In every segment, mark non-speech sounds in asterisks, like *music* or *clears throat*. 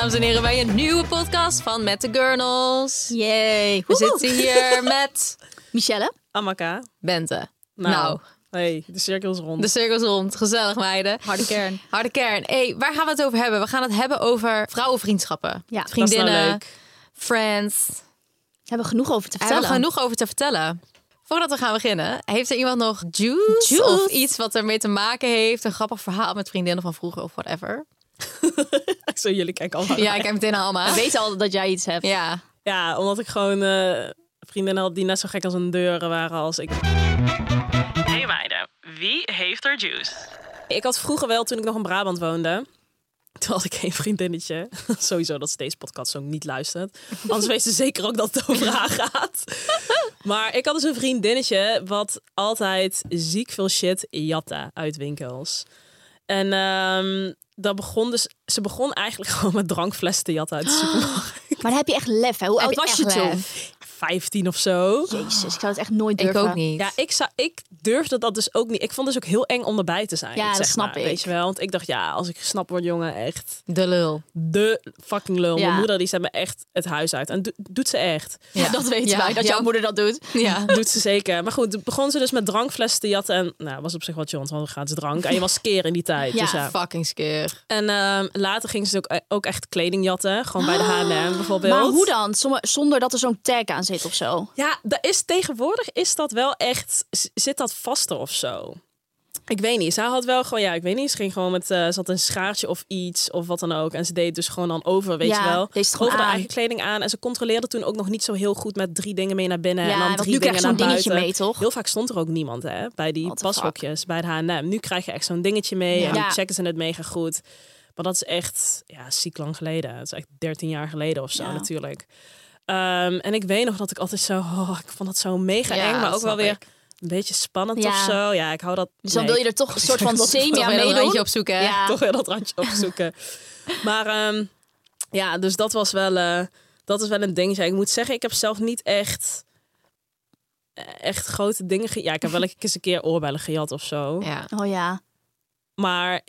Dames en heren, bij een nieuwe podcast van Met de Gurnals. Yay. We zitten hier *laughs* met Michelle? Amaka. Bente. Nou, Nou, hey, de cirkel is rond. de cirkels rond. Gezellig, meiden. Harde kern. Harde kern. hey, waar gaan we het over hebben? We gaan het hebben over vrouwenvriendschappen. Ja, dat is nou Vriendinnen, leuk. friends. Hebben we genoeg over te Daar hebben vertellen? we genoeg over te vertellen. Voordat we gaan beginnen, heeft er iemand nog juice, Juice? of iets wat ermee te maken heeft? Een grappig verhaal met vriendinnen van vroeger of whatever? *laughs* Zo, jullie kijken allemaal. Ja, ik heb meteen allemaal. We weten al dat jij iets hebt. Ja, Ja, omdat ik gewoon eh, vriendinnen had die net zo gek als een deur waren als ik. Hey meiden, wie heeft er juice? Ik had vroeger wel, toen ik nog in Brabant woonde... *laughs* Toen had ik geen vriendinnetje. *laughs* Sowieso dat ze deze podcast zo niet luistert. Anders weet ze zeker ook dat het over haar gaat. Maar ik had dus een vriendinnetje wat altijd ziek veel shit jatte uit winkels. En ehm, dat begon dus, ze begon eigenlijk *laughs* gewoon met drankflessen te jatten uit de *gasps* supermarkt. Maar dan heb je echt lef, hè? Hoe oud was je toen? Lef? 15 of zo. Jezus, ik zou het echt nooit ik durven. ook niet. Ja, ik, zou, ik durfde dat dus ook niet. Ik vond dus ook heel eng om erbij te zijn. Ja, dat zeg snap maar, ik. Weet je wel? Want ik dacht, ja, als ik gesnapt word, jongen, echt De lul. de fucking lul. Ja. Mijn moeder die zet me echt het huis uit. En do- doet ze echt. Ja, dat weten Ja, wij, dat ja. jouw moeder dat doet. Ja. *laughs* Doet ze zeker. Maar goed, toen begon ze dus met drankflessen te jatten. En nou, was op zich wat want we hadden gratis drank. En je was keer in die tijd. Ja, dus ja. Fucking skeer. En ehm, later ging ze ook, ook echt kleding jatten. Gewoon bij de H&M bijvoorbeeld. Maar hoe dan? Zonder dat er zo'n tag aan zit of zo? Ja, dat is, tegenwoordig is dat wel echt... Zit dat vaster of zo? Ik weet niet. Zij had wel gewoon... Ja, ik weet niet. Ze ging gewoon met... eh, ze had een schaartje of iets of wat dan ook. En ze deed dus gewoon dan over, weet Ja, je wel. deed ze over de eigen kleding aan. En ze controleerde toen ook nog niet zo heel goed met drie dingen mee naar binnen. Ja, en dan drie dingen naar buiten. mee, toch? Heel vaak stond er ook niemand, hè. Bij die fuck? pashokjes, bij de H&M. Nu krijg je echt zo'n dingetje mee. Ja. En Ja. checken ze het mega goed. Maar dat is echt... Ja, ziek lang geleden. Het is echt 13 jaar geleden of zo Ja. natuurlijk. Ehm, en ik weet nog dat ik altijd zo... Oh, ik vond dat zo mega Ja, eng. Maar ook wel weer ik. een beetje spannend Ja. of zo. Ja, ik hou dat... Dus dan nee, wil je er toch een soort van *laughs* semi aan meedoen. randje opzoeken. hè? Ja. toch weer dat randje opzoeken. *laughs* maar ehm, ja, dus dat was wel... eh, dat is wel een dingetje. Ik moet zeggen, ik heb zelf niet echt... eh, Echt grote dingen. ge- Ja, ik heb wel *laughs* eens een keer oorbellen gejat of zo. Ja, Oh ja, Maar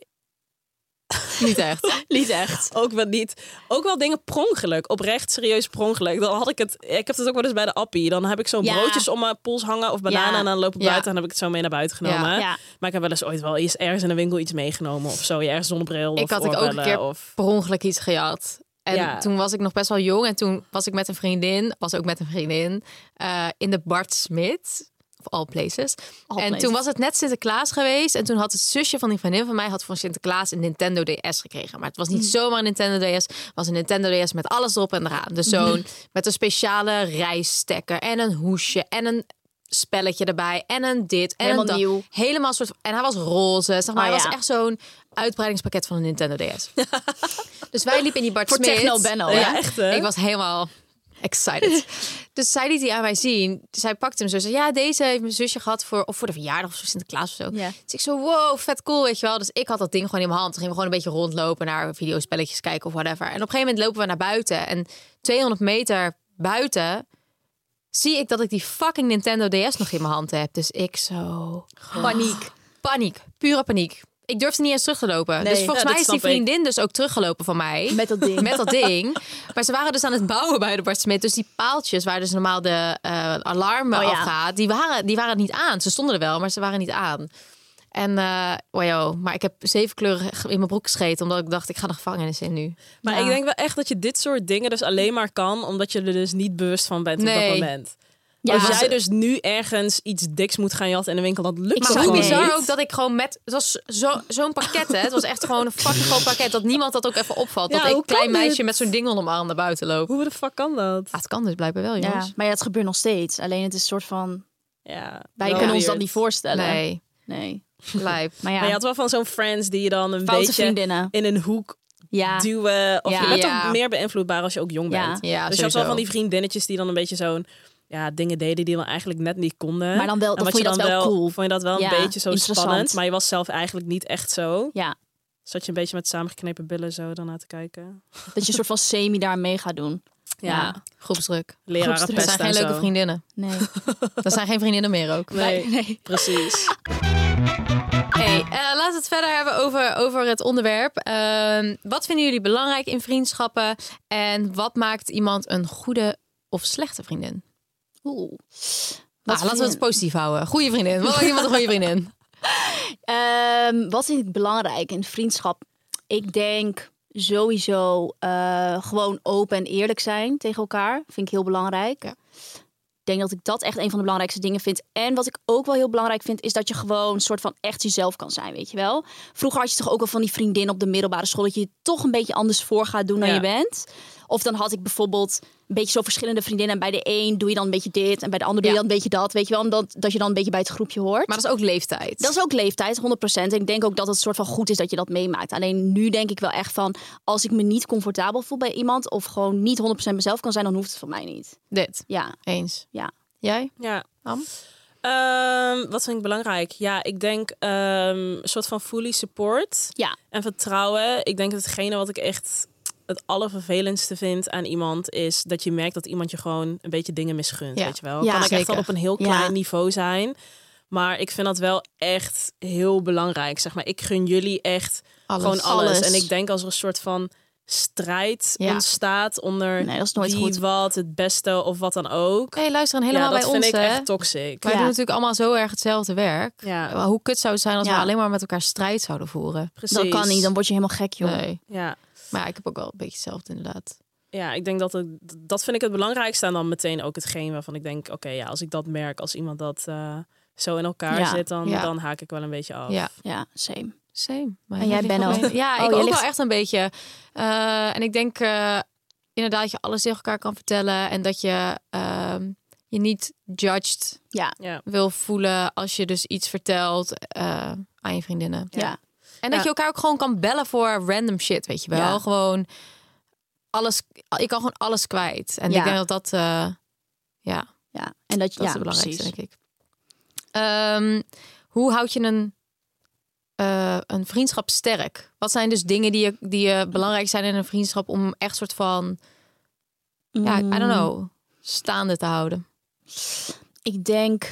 *laughs* niet echt. *laughs* niet echt. ook wel niet. Ook wel dingen prongelijk. Oprecht, serieus prongelijk. Dan had ik het. Ik heb het ook wel eens bij de appie. Dan heb ik zo'n Ja. broodjes om mijn pols hangen of bananen. Ja. En dan loop ik buiten en dan heb ik het zo mee naar buiten genomen. Maar ik heb wel eens ooit wel eens ergens in een winkel iets meegenomen of zo. Je ergens zonnebril of Ik had ik ook een keer Of... per ongeluk iets gejat. En Ja. toen was ik nog best wel jong. En toen was ik met een vriendin, was ook met een vriendin, eh, in de Bart Smit. All places. All en places. toen was het net Sinterklaas geweest. En toen had het zusje van die vriendin van mij had voor Sinterklaas een Nintendo DS gekregen. Maar het was niet Hmm. zomaar een Nintendo DS. Het was een Nintendo DS met alles erop en eraan. Dus zo'n *laughs* met een speciale reisstekker en een hoesje en een spelletje erbij en een dit en Helemaal een nieuw. Helemaal soort en hij was roze. Zeg maar, Oh, hij ja. was echt zo'n uitbreidingspakket van een Nintendo DS. *laughs* dus wij liepen in die Bart Voor Smit. Techno Benno, Ja, echt, hè? Ik was helemaal excited. *laughs* dus zij liet die aan mij zien. Zij pakte hem zo. Zei, ja, deze heeft mijn zusje gehad voor, of voor de verjaardag of voor Sinterklaas of zo. Ja. Dus ik zo, wow, vet cool, weet je wel. Dus ik had dat ding gewoon in mijn hand. Toen gingen we gewoon een beetje rondlopen naar videospelletjes kijken of whatever. En op een gegeven moment lopen we naar buiten. En 200 meter buiten zie ik dat ik die fucking Nintendo DS nog in mijn hand heb. Dus ik zo... Paniek. Paniek, pure paniek. Ik durfde niet eens terug te lopen. Nee, dus volgens ja, mij is die ik. vriendin dus ook teruggelopen van mij. Met dat ding. *laughs* Met dat ding. Maar ze waren dus aan het bouwen bij de Bart Smit. Dus die paaltjes waar dus normaal de eh alarm Oh ja. afgaat, die waren, die waren niet aan. Ze stonden er wel, maar ze waren niet aan. En, eh wow, maar ik heb zeven kleuren in mijn broek gescheten, omdat ik dacht, ik ga de gevangenis in nu. Maar Ja. ik denk wel echt dat je dit soort dingen dus alleen maar kan omdat je er dus niet bewust van bent op dat moment. Ja, Als jij dus nu ergens iets diks moet gaan jatten in de winkel, dat lukt Ik Maar hoe bizar niet. ook dat ik gewoon met... Het was zo- zo'n pakket, hè. Het was echt gewoon een fucking groot pakket. Dat niemand dat ook even opvalt. Ja, dat ik, klein meisje dit? met zo'n ding onder mijn arm naar buiten loop. Hoe de fuck kan dat? Ah, het kan dus blijkbaar wel, jongens. Ja, maar ja, het gebeurt nog steeds. Alleen het is een soort van... Ja, Wij kunnen ons dat niet voorstellen. Nee, Nee. lijp. Maar ja, Maar je had wel van zo'n friends die je dan een foute beetje vriendinnen. in een hoek Ja. duwen. Of Ja. je bent Ja. ook meer beïnvloedbaar als je ook jong Ja. bent. Ja, dus je had wel van die vriendinnetjes die dan een beetje zo'n ja, dingen deden die dan eigenlijk net niet konden. Maar dan wel- dan vond je dat dan wel cool. Vond je dat wel Ja, een beetje zo spannend, maar je was zelf eigenlijk niet echt zo. Ja, Zat je een beetje met samengeknepen billen zo daarna te kijken. dat je een soort van semi daar mee gaat doen. Ja. Groepsdruk. Leraren Groepsdruk. Dat zijn geen en leuke zo. vriendinnen. Nee. *laughs* Dat zijn geen vriendinnen meer ook. Nee, Nee. precies. Hey, eh, laten we het verder hebben over, over het onderwerp. Ehm, wat vinden jullie belangrijk in vriendschappen? En wat maakt iemand een goede of slechte vriendin? Oeh. Nou, laten we het positief houden. Goede vriendin. Wat iemand een goede vriendin? *laughs* Ehm, wat vind ik belangrijk in vriendschap? Ik denk sowieso eh, gewoon open en eerlijk zijn tegen elkaar. Vind ik heel belangrijk. Ja. Ik denk dat ik dat echt een van de belangrijkste dingen vind. En wat ik ook wel heel belangrijk vind, is dat je gewoon een soort van echt jezelf kan zijn, weet je wel. Vroeger had je toch ook wel van die vriendin op de middelbare school dat je je toch een beetje anders voor gaat doen dan Ja. je bent. Of dan had ik bijvoorbeeld een beetje zo verschillende vriendinnen. En bij de een doe je dan een beetje dit en bij de ander doe je dan een beetje dat, weet je wel. Omdat dat je dan een beetje bij het groepje hoort. Maar dat is ook leeftijd. Dat is ook leeftijd, 100%. En ik denk ook dat het soort van goed is dat je dat meemaakt. Alleen nu denk ik wel echt van, als ik me niet comfortabel voel bij iemand of gewoon niet 100% mezelf kan zijn, dan hoeft het voor mij niet. Dit. Ja, Eens. ja. Jij? Ja. Am? Ehm, wat vind ik belangrijk? Ja, ik denk ehm, een soort van fully support Ja, en vertrouwen. Ik denk dat hetgene wat ik echt het allervervelendste vind aan iemand is dat je merkt dat iemand je gewoon een beetje dingen misgunt. Ja. Weet je wel? Ja, kan ik echt wel op een heel Ja. klein niveau zijn. Maar ik vind dat wel echt heel belangrijk. Zeg maar, ik gun jullie echt Alles. gewoon alles. Alles. En ik denk als er een soort van strijd Ja. ontstaat onder Nee, dat is nooit wie goed. wat, het beste of wat dan ook. Hey, luister, helemaal ja, dat bij vind ons, ik hè? echt toxic. Wij Ja. doen natuurlijk allemaal zo erg hetzelfde werk. Ja, Hoe kut zou het zijn als we alleen maar met elkaar strijd zouden voeren? precies. dat kan niet. Dan word je helemaal gek, joh. Nee. Ja. Maar ja, ik heb ook wel een beetje hetzelfde inderdaad. ja, ik denk dat het, dat vind ik het belangrijkste en dan meteen ook hetgeen waarvan ik denk, oké, ja, als ik dat merk, als iemand dat eh, zo in elkaar Ja. zit, dan, Ja. dan haak ik wel een beetje af. Ja. Ja, same. Same. Maar En jij, Benno? probleem- Ja, Oh, ik jij ook ligt- wel echt een beetje. Eh, en ik denk eh, inderdaad dat je alles tegen elkaar kan vertellen. En dat je ehm, je niet judged Ja, Ja. wil voelen als je dus iets vertelt eh, aan je vriendinnen. ja. En dat je elkaar ook gewoon kan bellen voor random shit, weet je wel. Gewoon alles. Je kan gewoon alles kwijt. En Ja. ik denk dat dat, eh, ja, ja. En dat, je dat ja, is het belangrijkste, precies. denk ik. Ehm, hoe houd je een, eh, een vriendschap sterk? Wat zijn dus dingen die, je, die je belangrijk zijn in een vriendschap om echt soort van, ja, I don't Mm. know, staande te houden? Ik denk.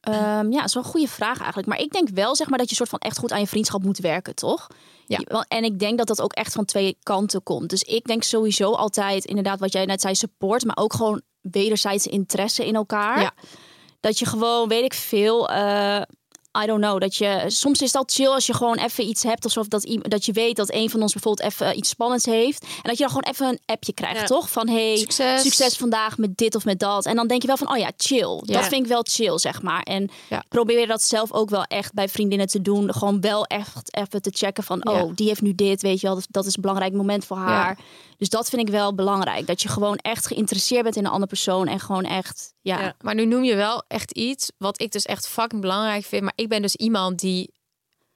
Ehm, ja, dat is wel een goede vraag eigenlijk. Maar ik denk wel zeg maar, dat je soort van echt goed aan je vriendschap moet werken, toch? Ja. En ik denk dat dat ook echt van twee kanten komt. Dus ik denk sowieso altijd, inderdaad, wat jij net zei, support, maar ook gewoon wederzijdse interesse in elkaar. Ja. Dat je gewoon, weet ik veel. eh, I don't know. Dat je, soms is het al chill als je gewoon even iets hebt. Alsof dat, dat je weet dat een van ons bijvoorbeeld even iets spannends heeft. En dat je dan gewoon even een appje krijgt, Ja. toch? Van hey, Succes. succes vandaag met dit of met dat. En dan denk je wel van, oh ja, chill. Ja. Dat vind ik wel chill, zeg maar. En Ja. probeer dat zelf ook wel echt bij vriendinnen te doen. Gewoon wel echt even te checken van, oh, die heeft nu dit, weet je wel. Dat, dat is een belangrijk moment voor haar. Dus dat vind ik wel belangrijk. Dat je gewoon echt geïnteresseerd bent in een andere persoon. En gewoon echt, ja. Ja. Maar nu noem je wel echt iets wat ik dus echt fucking belangrijk vind. Maar ik ben dus iemand die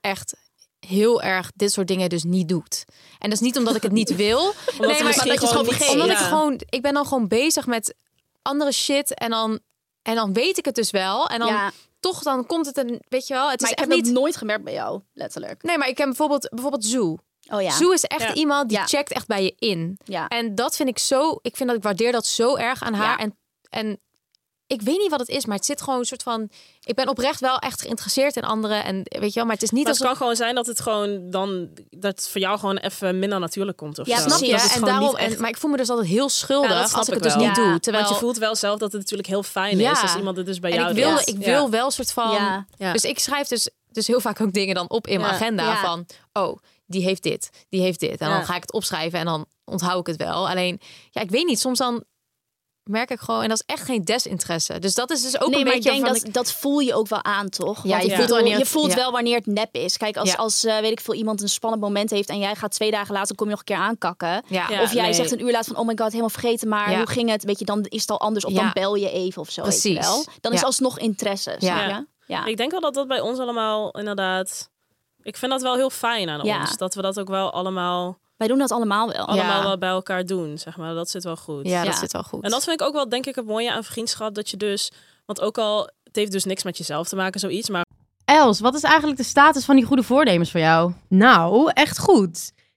echt heel erg dit soort dingen dus niet doet. En dat is niet omdat ik het niet *laughs* wil. Nee, maar dat je het gewoon niet- vergeet. Omdat ja. ik gewoon, ik ben dan gewoon bezig met andere shit en dan en dan weet ik het dus wel en dan Ja. toch dan komt het een, weet je wel, het Maar is ik heb echt niet. dat nooit gemerkt bij jou, letterlijk. Nee, maar ik heb bijvoorbeeld bijvoorbeeld Zoo. Oh ja. Zoo is echt Ja. iemand die Ja. checkt echt bij je in. Ja. En dat vind ik zo, ik vind dat ik waardeer dat zo erg aan haar Ja. en en ik weet niet wat het is, maar het zit gewoon een soort van. Ik ben oprecht wel echt geïnteresseerd in anderen. En weet je wel, maar het is niet Maar het kan gewoon zijn dat het gewoon dan dat het voor jou gewoon even minder natuurlijk komt of Ja, zo. Snap je? het En daarom, niet echt- en, maar ik voel me dus altijd heel schuldig Ja, als ik ik het dus niet Ja, doe. Terwijl Want je voelt wel zelf dat het natuurlijk heel fijn Ja. is als iemand het dus bij en jou ik wil, doet. ik Ja. wil wel een soort van. Ja. Ja. Dus ik schrijf dus, dus heel vaak ook dingen dan op in mijn Ja. agenda Ja. van, oh, die heeft dit, die heeft dit. En Ja. dan ga ik het opschrijven en dan onthoud ik het wel. Alleen, ja, ik weet niet, soms dan merk ik gewoon, en dat is echt geen desinteresse. Dus dat is dus ook nee, een maar ik beetje denk van, dat, dat voel je ook wel aan, toch? Ja, Want je ik voelt wanneer je voelt ja. wel wanneer het nep is. Kijk, als, Ja. als eh, weet ik veel, iemand een spannend moment heeft... en jij gaat twee dagen later, kom je nog een keer aankakken. ja, Ja. of jij nee. zegt een uur later van, oh my god, helemaal vergeten, maar Ja. hoe ging het? Weet je, dan is het al anders. Of Ja. dan bel je even of zo, Precies. wel. Dan is Ja. alsnog interesse, Ja. Ja. Ik denk wel dat dat bij ons allemaal inderdaad. Ik vind dat wel heel fijn aan Ja. ons. Dat we dat ook wel allemaal Wij doen dat allemaal wel. allemaal Ja. wel bij elkaar doen, zeg maar. Dat zit wel goed. Ja, dat zit wel goed. En dat vind ik ook wel, denk ik, het mooie aan vriendschap. Dat je dus, want ook al, het heeft dus niks met jezelf te maken, zoiets. Maar Els, wat is eigenlijk de status van die goede voornemens voor jou? Nou, echt goed.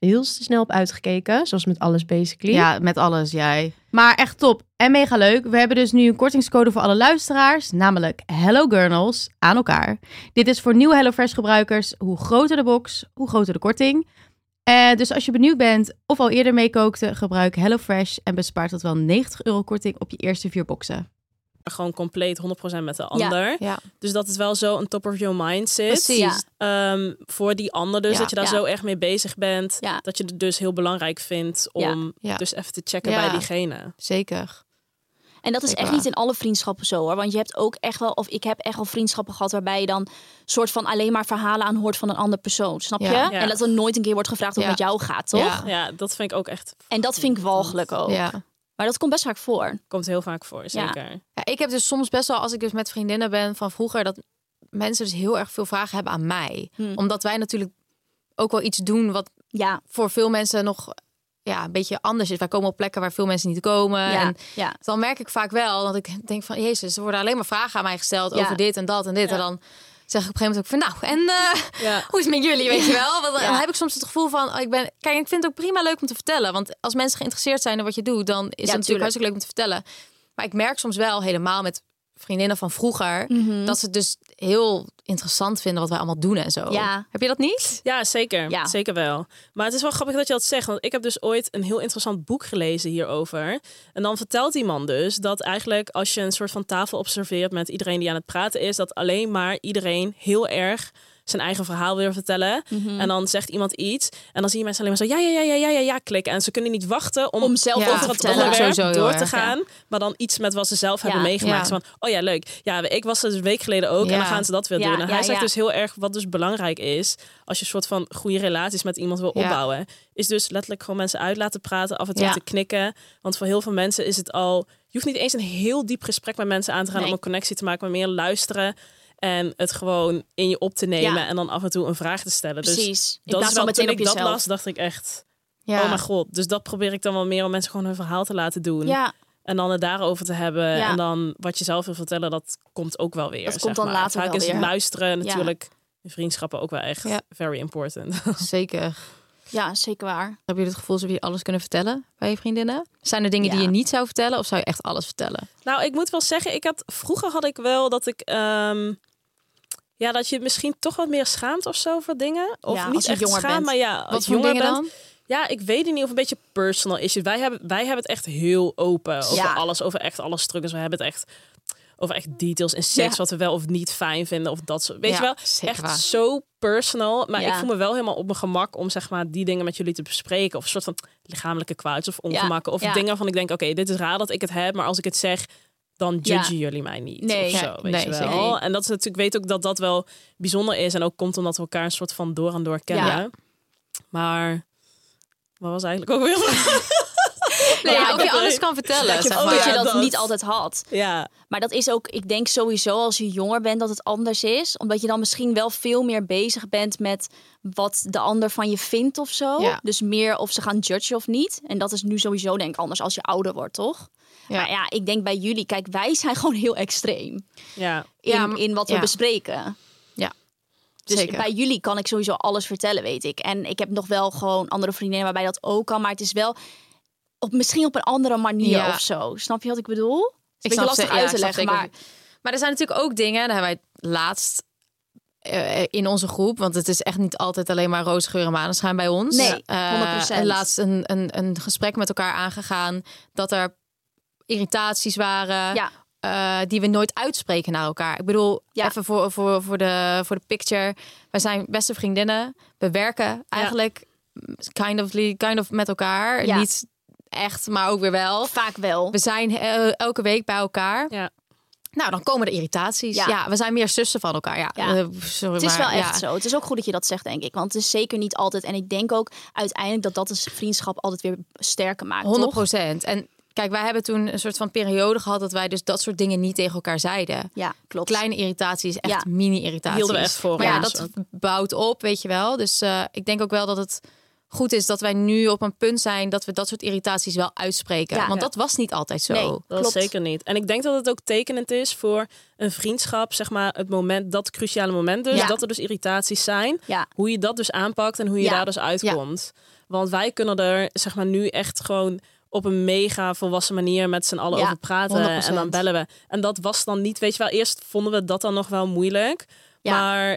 heel snel op uitgekeken. Zoals met alles basically. Ja, met alles, jij. Maar echt top en mega leuk. We hebben dus nu een kortingscode voor alle luisteraars, namelijk Hello Gurnals aan elkaar. Dit is voor nieuwe HelloFresh gebruikers. Hoe groter de box, hoe groter de korting. Eh, dus als je benieuwd bent of al eerder meekookte, gebruik HelloFresh en bespaart tot wel 90 euro korting op je eerste vier boxen. Gewoon compleet 100% met de ander. ja. Dus dat het wel zo een top of your mind zit. Precies. Ehm, voor die ander dus, Ja, dat je daar ja. zo erg mee bezig bent. Ja. Dat je het dus heel belangrijk vindt om Ja. dus even te checken Ja. bij diegene. Zeker. En dat is Zeker echt niet in alle vriendschappen zo hoor. Want je hebt ook echt wel, of ik heb echt wel vriendschappen gehad waarbij je dan soort van alleen maar verhalen aanhoort van een andere persoon. Snap je? Ja. Ja. En dat er nooit een keer wordt gevraagd hoe Ja. het met jou gaat, toch? Ja. Ja, dat vind ik ook echt... En dat vind ik walgelijk ook. Ja. Maar dat komt best vaak voor. Komt heel vaak voor, zeker. ja. Ik heb dus soms best wel, als ik dus met vriendinnen ben van vroeger, dat mensen dus heel erg veel vragen hebben aan mij. Hm. Omdat wij natuurlijk ook wel iets doen wat Ja, voor veel mensen nog ja, een beetje anders is. Wij komen op plekken waar veel mensen niet komen. ja, En ja. dan merk ik vaak wel dat ik denk van... Jezus, er worden alleen maar vragen aan mij gesteld Ja. over dit en dat en dit. Ja. En dan zeg ik op een gegeven moment ook van... Nou, en eh, Ja. hoe is het met jullie, weet je wel? Want dan Ja. heb ik soms het gevoel van... Oh, ik ben, kijk, ik vind het ook prima leuk om te vertellen. Want als mensen geïnteresseerd zijn in wat je doet... dan is het natuurlijk tuurlijk. hartstikke leuk om te vertellen. Maar ik merk soms wel helemaal met vriendinnen van vroeger... Mhm. dat ze dus heel interessant vinden wat wij allemaal doen en zo. Ja. Heb je dat niet? Ja, zeker. Ja. Zeker wel. Maar het is wel grappig dat je dat zegt. Want ik heb dus ooit een heel interessant boek gelezen hierover. En dan vertelt die man dus dat eigenlijk als je een soort van tafel observeert met iedereen die aan het praten is, dat alleen maar iedereen heel erg zijn eigen verhaal wil vertellen. Mhm. En dan zegt iemand iets. En dan zie je mensen alleen maar zo ja, ja, ja, ja, ja, ja, ja klikken. En ze kunnen niet wachten om, Om zelf Ja, over te het onderwerp Sowieso door te gaan. Maar dan iets met wat ze zelf hebben meegemaakt. van, oh ja, leuk. Ja, ik was er dus een week geleden ook. En dan gaan ze dat weer Ja, doen. En ja, hij zegt ja. dus heel erg wat dus belangrijk is. Als je een soort van goede relaties met iemand wil Ja. opbouwen. Is dus letterlijk gewoon mensen uit laten praten. Af en toe Ja. te knikken. Want voor heel veel mensen is het al... Je hoeft niet eens een heel diep gesprek met mensen aan te gaan... Nee. om een connectie te maken. Maar meer luisteren. En het gewoon in je op te nemen. Ja. En dan af en toe een vraag te stellen. Dus Precies. In dat plaats is van wel, meteen toen op ik dat las, dacht ik echt... Ja. Oh mijn god. Dus dat probeer ik dan wel meer om mensen gewoon hun verhaal te laten doen. Ja, En dan het daarover te hebben. Ja. En dan wat je zelf wil vertellen, dat komt ook wel weer. Dat zeg komt dan maar. later Vaak wel is weer. luisteren natuurlijk in vriendschappen ook wel echt Ja. very important. *laughs* Zeker. ja, zeker waar. Heb je het gevoel alsof je alles kunnen vertellen bij je vriendinnen? Zijn er dingen die je niet zou vertellen of zou je echt alles vertellen? nou, ik moet wel zeggen, ik had vroeger had ik wel dat ik. ehm, ja, dat je misschien toch wat meer schaamt of zo voor dingen. Of Ja, niet echt jonger schaamt, bent. maar ja, als Wat jonger bent. dan? Ja, ik weet het niet of een beetje personal issues. Wij hebben, wij hebben het echt heel open over Ja. alles, over echt alle struggles. We hebben het echt over echt details in seks, Ja. wat we wel of niet fijn vinden of dat soort. Weet je wel, echt waar. zo personal. Maar ik voel me wel helemaal op mijn gemak om zeg maar die dingen met jullie te bespreken of een soort van lichamelijke kwaads of ongemakken of dingen waarvan ik denk, oké, dit is raar dat ik het heb, maar als ik het zeg. Dan judgen jullie mij niet. Nee. of zo, Nee, weet nee, je wel. En dat is natuurlijk, ik weet ook dat dat wel bijzonder is. En ook komt omdat we elkaar een soort van door en door kennen. Ja. Maar wat was eigenlijk ook weer? *laughs* Nee, Ja, *laughs* of je alles kan vertellen. Dat je, zeg maar. dat, je dat. niet altijd had. ja, Maar dat is ook, ik denk sowieso als je jonger bent dat het anders is. Omdat je dan misschien wel veel meer bezig bent met wat de ander van je vindt of zo. Ja. Dus meer of ze gaan judgen of niet. En dat is nu sowieso denk ik anders als je ouder wordt, toch? Ja. Maar ja, ik denk bij jullie, kijk, wij zijn *laughs* gewoon heel extreem ja. in, Ja, in wat we ja. bespreken. Ja, Dus zeker. bij jullie kan ik sowieso alles vertellen, weet ik. En ik heb nog wel gewoon andere vriendinnen waarbij dat ook kan. Maar het is wel op, misschien op een andere manier of zo. Snap je wat ik bedoel? Het is Ik een beetje lastig ze- uit te leggen, maar... Maar er zijn natuurlijk ook dingen, daar hebben wij laatst eh, in onze groep, want het is echt niet altijd alleen maar roze geur en maneschijn bij ons. Nee, Eh, 100%. laatst een, een, een gesprek met elkaar aangegaan dat er irritaties waren. Ja. eh, die we nooit uitspreken naar elkaar. Ik bedoel, Ja. even voor, voor, voor, de, voor de picture. Wij zijn beste vriendinnen. We werken eigenlijk kind, of, kind of met elkaar. Ja. Niet echt, maar ook weer wel. Vaak wel. We zijn eh, elke week bij elkaar. Ja. Nou, dan komen er irritaties. Ja. Ja. we zijn meer zussen van elkaar. Ja, Ja. Eh, sorry, Het is maar, wel echt zo. Het is ook goed dat je dat zegt, denk ik. Want het is zeker niet altijd. En ik denk ook uiteindelijk dat dat een vriendschap altijd weer sterker maakt. 100 toch? procent. En kijk, wij hebben toen een soort van periode gehad dat wij dus dat soort dingen niet tegen elkaar zeiden. Ja, klopt. Kleine irritaties, echt Ja. mini-irritaties. Hielden we echt voor Maar ja, dat ook. bouwt op, weet je wel. Dus eh, ik denk ook wel dat het goed is dat wij nu op een punt zijn dat we dat soort irritaties wel uitspreken. Ja. Want Ja. dat was niet altijd zo. Nee. Dat Klopt. is zeker niet. En ik denk dat het ook tekenend is voor een vriendschap, zeg maar, het moment, dat cruciale moment dus, Ja. dat er dus irritaties zijn, Ja. hoe je dat dus aanpakt en hoe je Ja. daar dus uitkomt. Want wij kunnen er, zeg maar, nu echt gewoon op een mega volwassen manier met z'n allen Ja, over praten 100%. en dan bellen we. En dat was dan niet, weet je wel, eerst vonden we dat dan nog wel moeilijk, Ja. maar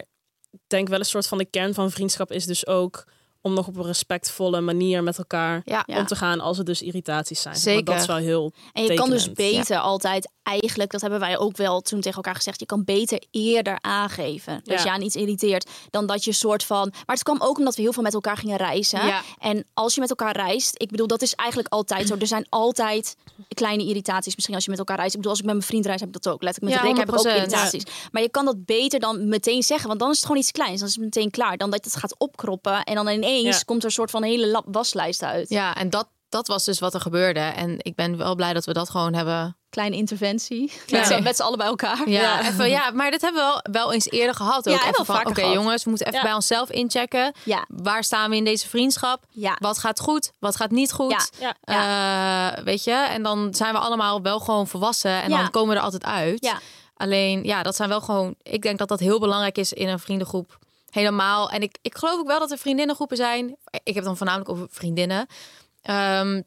ik denk wel een soort van de kern van vriendschap is dus ook om nog op een respectvolle manier met elkaar Ja. Om te gaan als er dus irritaties zijn. Zeker. Maar dat is wel heel En je kan dus beter altijd, eigenlijk, dat hebben wij ook wel toen tegen elkaar gezegd, je kan beter eerder aangeven dat Ja. je aan iets irriteert dan dat je soort van. Maar het kwam ook omdat we heel veel met elkaar gingen reizen. Ja. En als je met elkaar reist, ik bedoel, dat is eigenlijk altijd zo. Er zijn altijd kleine irritaties. Misschien als je met elkaar reist. Ik bedoel, als ik met mijn vriend reis, heb ik dat ook. Letterlijk met Ja, de heb ik ook 100%. irritaties. Maar je kan dat beter dan meteen zeggen, want dan is het gewoon iets kleins. Dan is het meteen klaar. Dan dat het gaat opkroppen en dan ineens komt er een soort van hele lap waslijst uit. Ja, en dat, dat was dus wat er gebeurde. En ik ben wel blij dat we dat gewoon hebben. Kleine interventie. Ja. Met z'n- allen bij elkaar. Ja, Ja. Even, ja, maar dit hebben we wel, wel eens eerder gehad. Ook. Ja, even van, Oké, jongens, we moeten even Ja. bij onszelf inchecken. Ja. Waar staan we in deze vriendschap? Ja. Wat gaat goed? Wat gaat niet goed? Ja. Ja. Eh, weet je? En dan zijn we allemaal wel gewoon volwassen. En Ja. dan komen we er altijd uit. Ja. Alleen, ja, dat zijn wel gewoon... Ik denk dat dat heel belangrijk is in een vriendengroep. Helemaal. En ik, ik geloof ook wel dat er vriendinnengroepen zijn. Ik heb dan voornamelijk over vriendinnen. Ehm,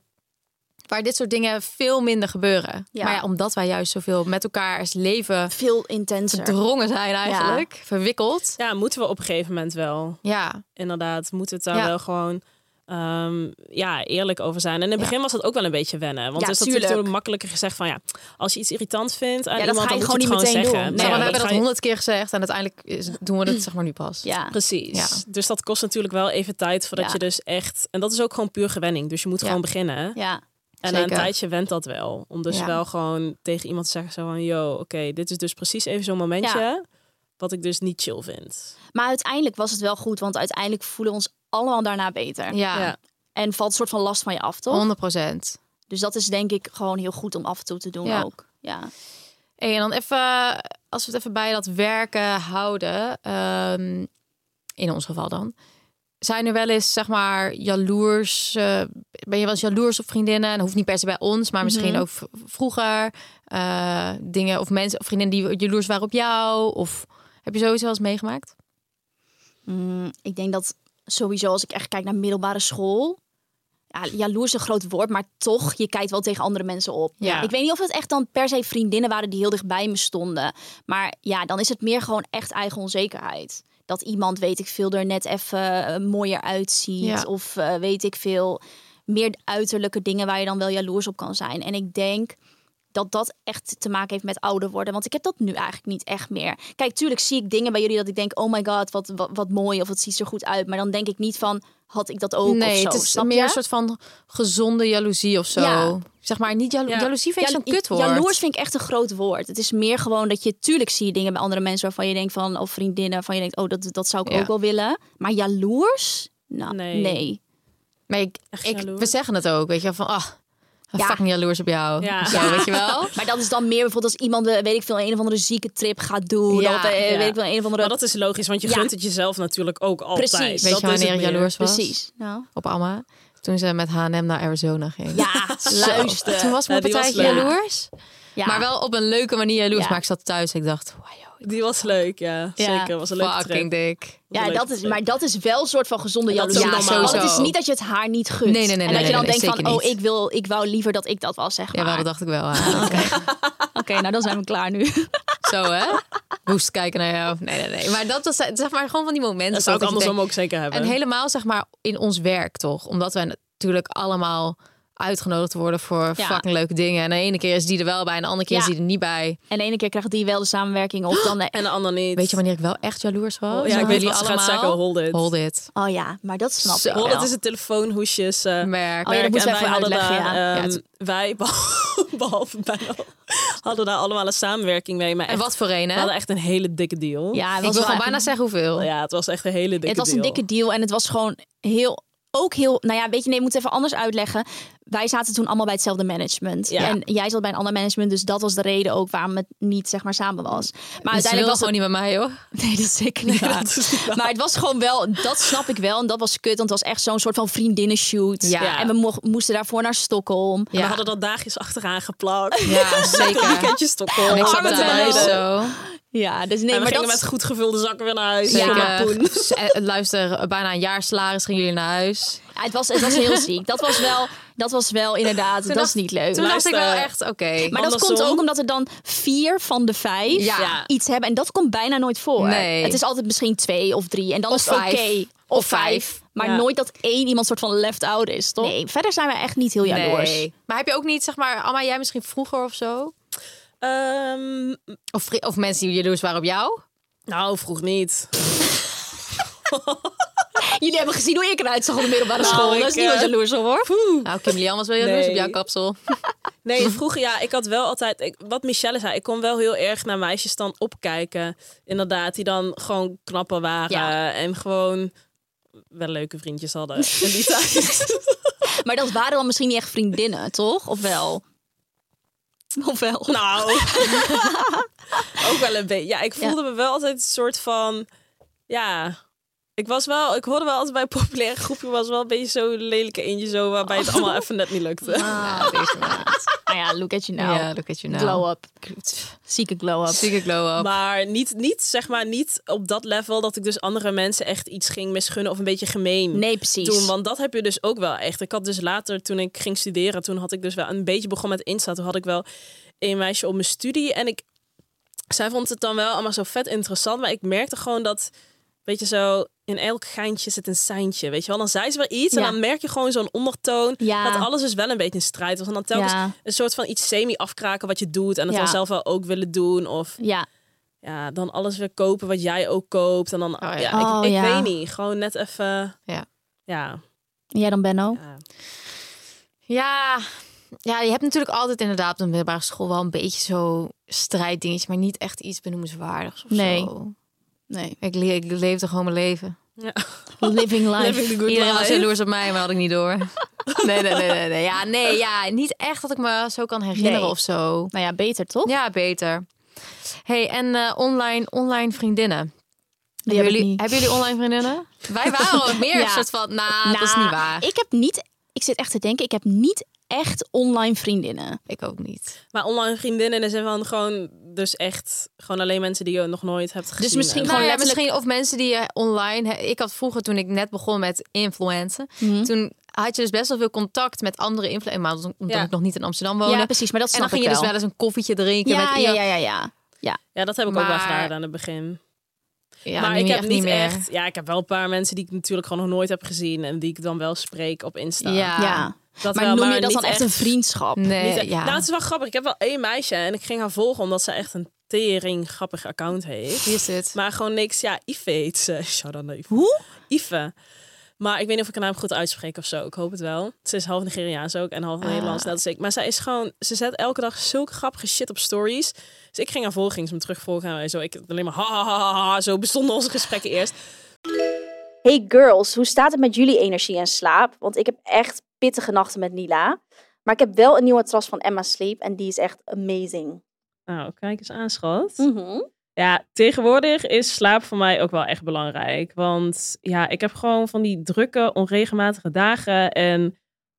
waar dit soort dingen veel minder gebeuren. Ja. Maar ja, omdat wij juist zoveel met elkaars leven Veel intenser. verdrongen zijn eigenlijk. Verwikkeld. Ja, moeten we op een gegeven moment wel. Ja. Inderdaad, moet het daar Ja. wel gewoon ehm, ja, eerlijk over zijn. En in het Ja. begin was dat ook wel een beetje wennen. Want Ja, is natuurlijk tuurlijk. toen makkelijker gezegd van ja, als je iets irritant vindt aan Ja, dat iemand, ga je dan moet je gewoon niet meteen zeggen. doen. Nee, we dat hebben dat je- honderd keer gezegd en uiteindelijk is- doen we het zeg maar nu pas. Ja. Precies. Dus dat kost natuurlijk wel even tijd voordat je dus echt... En dat is ook gewoon puur gewenning. Dus je moet gewoon beginnen. Ja. En na een tijdje went dat wel. Om dus wel gewoon tegen iemand te zeggen zo van... Yo, oké, dit is dus precies even zo'n momentje... wat ik dus niet chill vind. Maar uiteindelijk was het wel goed, want uiteindelijk voelen we ons allemaal daarna beter. Ja, Ja. En valt een soort van last van je af, toch? 100 procent. Dus dat is denk ik gewoon heel goed om af en toe te doen Ja. ook. Ja. Hey, en dan even, als we het even bij dat werken houden, ehm, in ons geval dan. Zijn er wel eens, zeg maar, jaloers? eh, ben je wel eens jaloers op vriendinnen? En hoeft niet per se bij ons, maar misschien Mhm. ook vroeger. eh, dingen of mensen of vriendinnen die jaloers waren op jou? Of heb je sowieso wel eens meegemaakt? Mm, ik denk dat sowieso als ik echt kijk naar middelbare school... Ja, jaloers is een groot woord, maar toch, je kijkt wel tegen andere mensen op. Ja. Ik weet niet of het echt dan per se vriendinnen waren die heel dicht bij me stonden. Maar ja, dan is het meer gewoon echt eigen onzekerheid. Dat iemand, weet ik veel, er net even eh, mooier uitziet. Ja. Of eh, weet ik veel, meer uiterlijke dingen waar je dan wel jaloers op kan zijn. En ik denk dat dat echt te maken heeft met ouder worden. Want ik heb dat nu eigenlijk niet echt meer. Kijk, tuurlijk zie ik dingen bij jullie dat ik denk... oh my god, wat, wat, wat mooi of het ziet er goed uit. Maar dan denk ik niet van, had ik dat ook nee, of zo. het is snap meer je? een soort van gezonde jaloezie of zo. Ja. Zeg maar, niet jalo Ja. jaloezie vind ik Ja, zo'n kutwoord. Jaloers vind ik echt een groot woord. Het is meer gewoon dat je... Tuurlijk zie je dingen bij andere mensen waarvan je denkt van... of vriendinnen waarvan je denkt, oh, dat, dat zou ik Ja. ook wel willen. Maar jaloers? Nou, Nee. nee. Maar ik, ik, we zeggen het ook, weet je, van ah, Ja. fucking jaloers op jou. Ja. Zo, weet je wel? *laughs* Maar dat is dan meer bijvoorbeeld als iemand, eh, weet ik veel, een of andere zieke trip gaat doen. Ja, of eh, ja. weet ik veel, een of andere... Maar dat is logisch, want je Ja. gunt het jezelf natuurlijk ook altijd. Precies. Weet Dat je wanneer ik meer. jaloers was? Precies. Nou. Op Amma. Toen ze met H&M naar Arizona ging. Ja, luister. Toen was mijn Ja, die was partijtje jaloers. Ja. Maar wel op een leuke manier jaloers. Ja. Maar ik zat thuis en ik dacht, wow, Die was leuk, ja. Ja. Zeker, was een leuke fucking trip. dik. Ja, leuke dat is, maar dat is wel een soort van gezonde En dat is jaloezie. Want het is niet dat je het haar niet gunt. Nee, nee, nee, en dat nee, je dan nee, denkt van, oh, ik, wil, ik wou liever dat ik dat was, zeg Ja, maar. wel, dat dacht ik wel. *laughs* Oké. *laughs* Oké, nou dan zijn we klaar nu. *laughs* Zo hè? Moest kijken naar jou. Nee, nee, nee. Maar dat was zeg maar gewoon van die momenten. Dat zou ik andersom ook zeker hebben. En helemaal zeg maar in ons werk toch? Omdat we natuurlijk allemaal uitgenodigd worden voor Ja. fucking leuke dingen. En de ene keer is die er wel bij en de andere keer Ja. is die er niet bij. En de ene keer krijgt die wel de samenwerking of dan... En de ander niet. Weet je wanneer ik wel echt jaloers was? Oh, ja, ik Op weet wat ze gaat zeggen. Hold it. Hold it. Oh ja, maar dat snap Zo. ik Hold it is het telefoonhoesjes. eh, Merk. Oh ja, dat we En even wij hadden uitleggen, daar, ja. ehm, Ja, het- wij, *laughs* behalve, bijna, hadden daar allemaal een samenwerking mee. Maar En wat voor een, we hè? hadden echt een hele dikke deal. Ja, het Ik was wil gewoon bijna een- zeggen hoeveel. Ja, het was echt een hele dikke Het was deal. een dikke deal en het was gewoon heel... Ook heel, nou ja, weet je, nee, ik moet het even anders uitleggen. Wij zaten toen allemaal bij hetzelfde management. Ja. En jij zat bij een ander management, dus dat was de reden ook waarom het niet, zeg maar, samen was. Maar Dus uiteindelijk was het... gewoon niet met mij, hoor. Nee, dat is zeker niet *laughs* waar. dat is niet waar. Maar het was gewoon wel, dat snap ik wel. En dat was kut, want het was echt zo'n soort van vriendinnenshoot. Ja. En we mo- moesten daarvoor naar Stockholm. We Ja. hadden dat dagjes achteraan geplakt. Ja, *laughs* zeker. Weekendje Stockholm. En ik zat tijden. zo. Ja, dus nee, en we maar gingen dat... met goed gevulde zakken weer naar huis. S- eh, Luister, bijna een jaar salaris gingen jullie naar huis. Ja, het, was, het was heel ziek. Dat was wel, dat was wel inderdaad, dat dacht- is niet leuk. Toen dacht ik wel echt, oké. maar dat komt ook omdat er dan vier van de vijf Ja. Iets hebben. En dat komt bijna nooit voor. Nee. Het is altijd misschien twee of drie. En dan Of is het oké. vijf. Of Of vijf. Maar Ja. nooit dat één iemand soort van left out is, toch? Nee, verder zijn we echt niet heel jaloers. Nee. Maar heb je ook niet, zeg maar, Amma, jij misschien vroeger of zo? Ehm, Of, of mensen die jaloers waren op jou? nou, vroeg niet. *laughs* Jullie hebben gezien hoe ik eruit zag op de middelbare Nou, school. ik, dat is niet wat eh, jaloers op, hoor. Nou, Kim Lian was wel jaloers Nee. op jouw kapsel. *laughs* Nee, vroeger ja, ik had wel altijd, ik, wat Michelle zei, ik kon wel heel erg naar meisjes dan opkijken. Inderdaad, die dan gewoon knapper waren Ja. en gewoon wel leuke vriendjes hadden *laughs* in die tijd. *laughs* Maar dat waren dan misschien niet echt vriendinnen, toch? Of wel? Of wel? nou, ook wel een beetje. Ja, ik voelde me wel altijd een soort van, ja... Ik was wel, ik hoorde wel altijd bij een populaire groepje was wel een beetje zo'n lelijke eentje zo waarbij het allemaal even net niet lukte. Ah, maat. Nou ja, look at you now. Ja, look at you now. Glow up. Zieke glow up. Zieke glow up. Maar niet, niet, zeg maar, niet op dat level dat ik dus andere mensen echt iets ging misgunnen of een beetje gemeen Nee, precies. doen. Want dat heb je dus ook wel echt. Ik had dus later, toen ik ging studeren, toen had ik dus wel een beetje begonnen met Insta. Toen had ik wel een meisje op mijn studie. En ik, zij vond het dan wel allemaal zo vet interessant. Maar ik merkte gewoon dat, weet je zo, in elk geintje zit een seintje. Weet je wel, dan zei ze wel iets Ja. en dan merk je gewoon zo'n ondertoon. Ja. Dat alles dus wel een beetje een strijd was. En dan telkens Ja. een soort van iets semi-afkraken wat je doet. En het Ja. dan zelf wel ook willen doen. Of Ja, ja, dan alles weer kopen wat jij ook koopt. En dan, ja. ja, Oh, ik, ik ja. weet niet. Gewoon net even, Ja. ja. En jij dan Benno? ja. Ja, ja, je hebt natuurlijk altijd inderdaad op de middelbare school wel een beetje zo strijddingetje, maar niet echt iets benoemenswaardigs of Nee. zo. Nee. Ik, le ik leefde gewoon mijn leven. *laughs* Living life. Living the good Iedereen was life. jaloers op mij, maar had ik niet door. *laughs* Nee, nee, nee, nee, nee. Ja, nee, ja, niet echt dat ik me zo kan herinneren Nee. of zo. Nou ja, beter toch? Ja, beter. hey, en eh, online, online vriendinnen. Die hebben, jullie, hebben jullie online vriendinnen? Wij waren ook meer *laughs* Ja. een soort van, nou, dat is Nou, niet waar. Ik, Ik heb niet... Ik zit echt te denken, ik heb niet echt online vriendinnen. ook niet. Maar online vriendinnen is van gewoon, dus echt, gewoon alleen mensen die je nog nooit hebt gezien. Dus misschien En- gewoon Nou ja, letterlijk- misschien of mensen die je online. Ik had vroeger toen ik net begon met influencen, Mhm. toen had je dus best wel veel contact met andere influencers. Omdat Ja. ik nog niet in Amsterdam woonde. Ja, precies. Maar dat en snap dan ging je ik dus wel eens een koffietje drinken Ja, met ja, iemand. ja, ja, ja. Ja, dat heb ik ook wel gedaan aan het begin. Ja, maar ik heb echt niet meer. echt, ja, ik heb wel een paar mensen die ik natuurlijk gewoon nog nooit heb gezien. En die ik dan wel spreek op Insta. Ja. Ja. Dat Maar wel, noem je dat dan echt een vriendschap? Nee, Niet echt- ja. Nou, het is wel grappig. Ik heb wel één meisje en ik ging haar volgen omdat ze echt een tering grappig account heeft. Wie is dit? Maar gewoon niks. Ja, Ive heet ze. *laughs* Shout out naar Ive. Hoe? Ive. Maar ik weet niet of ik haar naam goed uitspreek of zo. Ik hoop het wel. Ze is half Nigeriaans ook en half Nederlands, net als ik. Maar zij is gewoon... Ze zet elke dag zulke grappige shit op stories. Dus ik ging haar volgen, ging ze me terugvolgen. En zo, ik alleen maar ha, ha, ha, ha, ha. Zo bestonden onze gesprekken eerst. Hey girls, hoe staat het met jullie energie en slaap? Want ik heb echt pittige nachten met Nila. Maar ik heb wel een nieuwe matras van Emma Sleep en die is echt amazing. Nou, kijk eens aan, schat. Mhm. Ja, tegenwoordig is slaap voor mij ook wel echt belangrijk. Want ja, ik heb gewoon van die drukke, onregelmatige dagen. En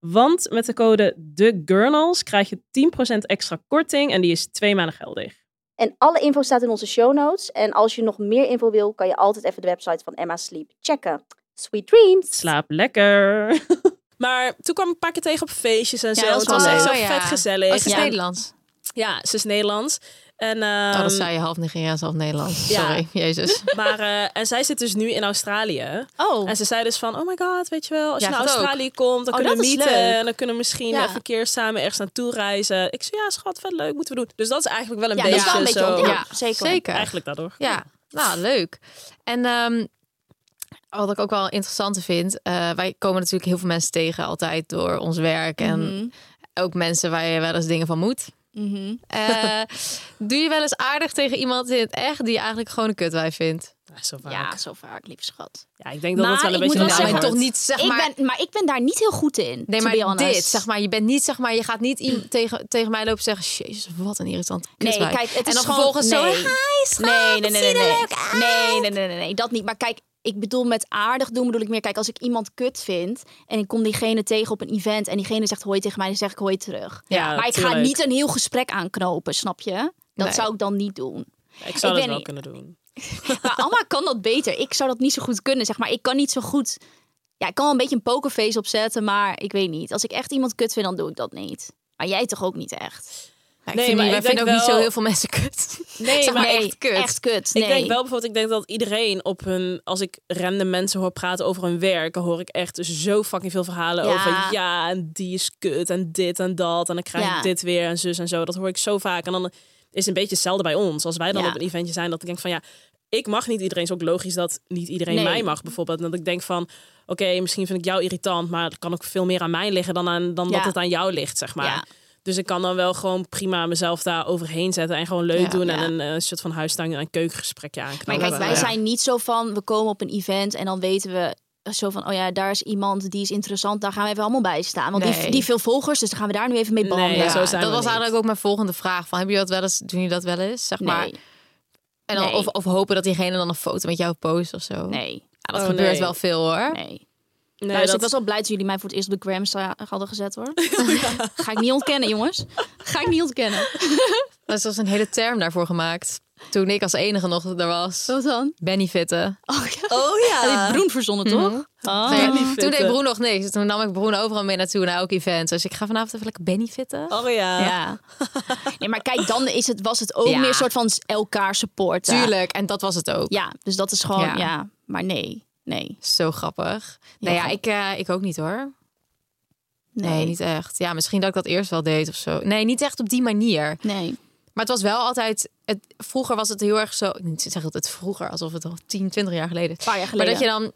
Want met de code TheGurnals krijg je 10% extra korting en die is twee maanden geldig. En alle info staat in onze show notes. En als je nog meer info wil, kan je altijd even de website van Emma Sleep checken. Sweet dreams! Slaap lekker. *laughs* maar toen kwam ik een paar keer tegen op feestjes en zo. het was echt zo vet Ja. gezellig. Oh, ze is ja. Nederlands. Ja, ze is Nederlands. En, Oh, dat ehm, zei je half Nigeriaans, half Nederlands. Ja. Sorry, *laughs* jezus. Maar, eh, en zij zit dus nu in Australië. Oh, En ze zei dus van, oh my god, weet je wel, als Ja, je naar ook. Australië komt, dan Oh, kunnen we dat meeten. En dan kunnen we misschien Ja. even een keer samen ergens naartoe reizen. Ik zei, ja schat, vet leuk, moeten we doen. Dus dat is eigenlijk wel een Ja, dat beetje is wel een beetje zo. ja, zeker. zeker. Eigenlijk daardoor. Ja, nou leuk. En ehm, wat ik ook wel interessant vind, eh, wij komen natuurlijk heel veel mensen tegen altijd door ons werk en Mhm. ook mensen waar je wel eens dingen van moet. Mhm. Eh, doe je wel eens aardig tegen iemand in het echt die je eigenlijk gewoon een kutwijf vindt? Ja, zo vaak. Ja, Ja, zo vaak, lieve schat. ik denk dat Maar dat wel een ik beetje wel Nou, toch niet zeg ik maar. ben, maar ik ben daar niet heel goed in. Nee, maar dit, zeg maar, je bent niet, zeg maar, je gaat niet *clears throat* tegen, tegen mij lopen zeggen, jezus, wat een irritant Nee, kutwijf." kijk, het en is dan gewoon- vervolgens zo, nee. hi, schat, Nee, nee, nee. Nee, nee, nee, nee, nee, dat niet. Maar kijk, ik bedoel met aardig doen bedoel ik meer, kijk, als ik iemand kut vind en ik kom diegene tegen op een event en diegene zegt hoi tegen mij, dan zeg ik hoi terug. Ja, maar ik ga niet een heel gesprek aanknopen, snap je? Dat Nee. zou ik dan niet doen. Ik zou ik dat wel niet. kunnen doen. *laughs* Maar Alma kan dat beter. Ik zou dat niet zo goed kunnen, zeg maar. Ik kan niet zo goed... Ja, ik kan wel een beetje een pokerface opzetten, maar ik weet niet. Als ik echt iemand kut vind, dan doe ik dat niet. Maar jij toch ook niet echt? Ja, ik Nee, vind, maar niet- wij ik vinden ook niet zo heel veel mensen kut. *laughs* Nee, Zeg maar echt kut. Echt kut, ik nee. denk wel bijvoorbeeld, ik denk dat iedereen op hun, als ik random mensen hoor praten over hun werk, dan hoor ik echt zo fucking veel verhalen Ja. over ja, en die is kut en dit en dat en dan krijg Ja. ik dit weer en zus en zo. Dat hoor ik zo vaak. En dan is het een beetje hetzelfde bij ons. Als wij dan op een eventje zijn, dat ik denk van ja, ik mag niet iedereen. is ook logisch dat niet iedereen Nee. mij mag bijvoorbeeld. En dat ik denk van, oké, misschien vind ik jou irritant, maar het kan ook veel meer aan mij liggen dan, aan, dan dat het aan jou ligt, zeg maar. Dus ik kan dan wel gewoon prima mezelf daar overheen zetten en gewoon leuk Ja, doen en ja. een, eh, soort van huistuin en keukengesprekje aanknopen. Maar kijk, wij Ja. zijn niet zo van, we komen op een event en dan weten we zo van, oh ja, daar is iemand die is interessant, daar gaan we even allemaal bij staan. Want Nee. die, die veel volgers, dus dan gaan we daar nu even mee Nee, banden. ja, zo zijn dat was niet. eigenlijk ook mijn volgende vraag. Van, hebben jullie dat wel eens, doen jullie dat wel eens? Zeg maar. En dan, Nee. of, of hopen dat diegene dan een foto met jou post of zo. nee, Ja, dat Oh, gebeurt nee. wel veel hoor. nee. Nee, nou, dus dat- ik was wel blij dat jullie mij voor het eerst op de gram sta- hadden gezet hoor. *laughs* *laughs* Ga ik niet ontkennen, jongens. Ga ik niet ontkennen. *laughs* Er was een hele term daarvoor gemaakt. Toen ik als enige nog er was. Wat dan? Bennyfitten. Oh ja. Oh ja. Dat heeft Broen verzonnen, toch? Oh. Nee, Bennyfitten. toen deed Broen nog niks. Toen nam ik Broen overal mee naartoe naar elk event. Dus ik ga vanavond even lekker Bennyfitten. Oh ja. Ja. Nee, maar kijk, dan is het, was het ook Ja. meer soort van elkaar supporten. Tuurlijk, en dat was het ook. Ja, dus dat is gewoon, Ja. ja. Maar nee, nee. Zo grappig. Nou ja, ik, eh, ik ook niet hoor. Nee, Nee, niet echt. Ja, misschien dat ik dat eerst wel deed of zo. Nee, niet echt op die manier. Nee. Maar het was wel altijd... Het, vroeger was het heel erg zo... Niet zeg het vroeger, alsof het al 10, 20 jaar geleden is. Paar jaar Maar geleden. dat je dan...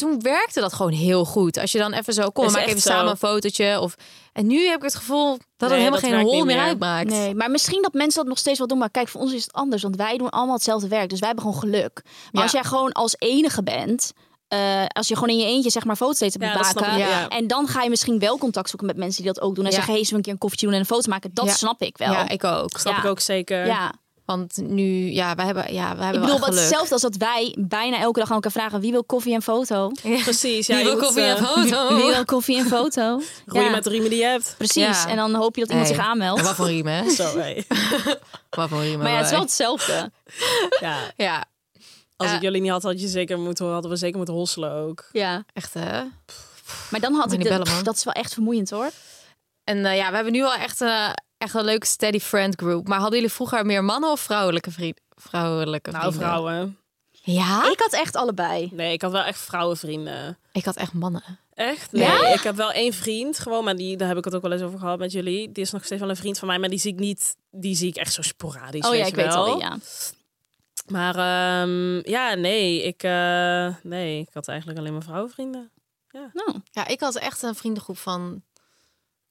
Toen werkte dat gewoon heel goed. Als je dan even zo... Kom, Is maak even zo. samen een fotootje. Of, en nu heb ik het gevoel dat het Nee, helemaal dat geen niet meer meer. uitmaakt. Nee, maar misschien dat mensen dat nog steeds wel doen. Maar kijk, voor ons is het anders. Want wij doen allemaal hetzelfde werk. Dus wij hebben gewoon geluk. Maar Ja. als jij gewoon als enige bent... eh, als je gewoon in je eentje zeg maar foto's steeds Ja, maken. ik, ja. En dan ga je misschien wel contact zoeken met mensen die dat ook doen. En Ja. zeggen, hey, zullen we een keer een koffietje doen en een foto maken? Dat Ja. snap ik wel. Ja, ik ook. Snap Ja. ik ook zeker. Ja. Want nu... Ja, wij hebben, ja, wij hebben Ik wel bedoel, wat geluk. hetzelfde als dat wij bijna elke dag aan elkaar vragen... wie wil koffie en foto? *laughs* Precies. Ja, Wie je wil koffie en eh, foto? *laughs* Wie wil koffie en foto? *laughs* Groeien Ja. met de riemen die je hebt. Precies. Ja. En dan hoop je dat iemand Hey. zich aanmeldt. En wat voor riemen, hè? Zo, hey. Wat voor riemen Maar ja, het is wel hetzelfde. Ja. Ja, Als Eh. ik jullie niet had, had je zeker moeten, hadden we zeker moeten hosselen ook. Ja. echt hè? Maar dan had Moet ik de, bellen, dat is wel echt vermoeiend hoor. En eh, ja, we hebben nu wel echt, eh, echt een leuke steady friend group. Maar hadden jullie vroeger meer mannen of vrouwelijke vrienden? Vrouwelijke Nou, vrienden? vrouwen. Ja? Ik had echt allebei. Nee, ik had wel echt vrouwenvrienden. Ik had echt mannen. Echt? Nee, ik heb wel één vriend, gewoon, maar die, daar heb ik het ook wel eens over gehad met jullie. Die is nog steeds wel een vriend van mij, maar die zie ik niet, die zie ik echt zo sporadisch. Oh ja, weet ik je weet wel. al. Ja. Maar ehm, ja, nee, ik, eh, nee, ik had eigenlijk alleen maar vrouwenvrienden. Nou, Ja, ik had echt een vriendengroep van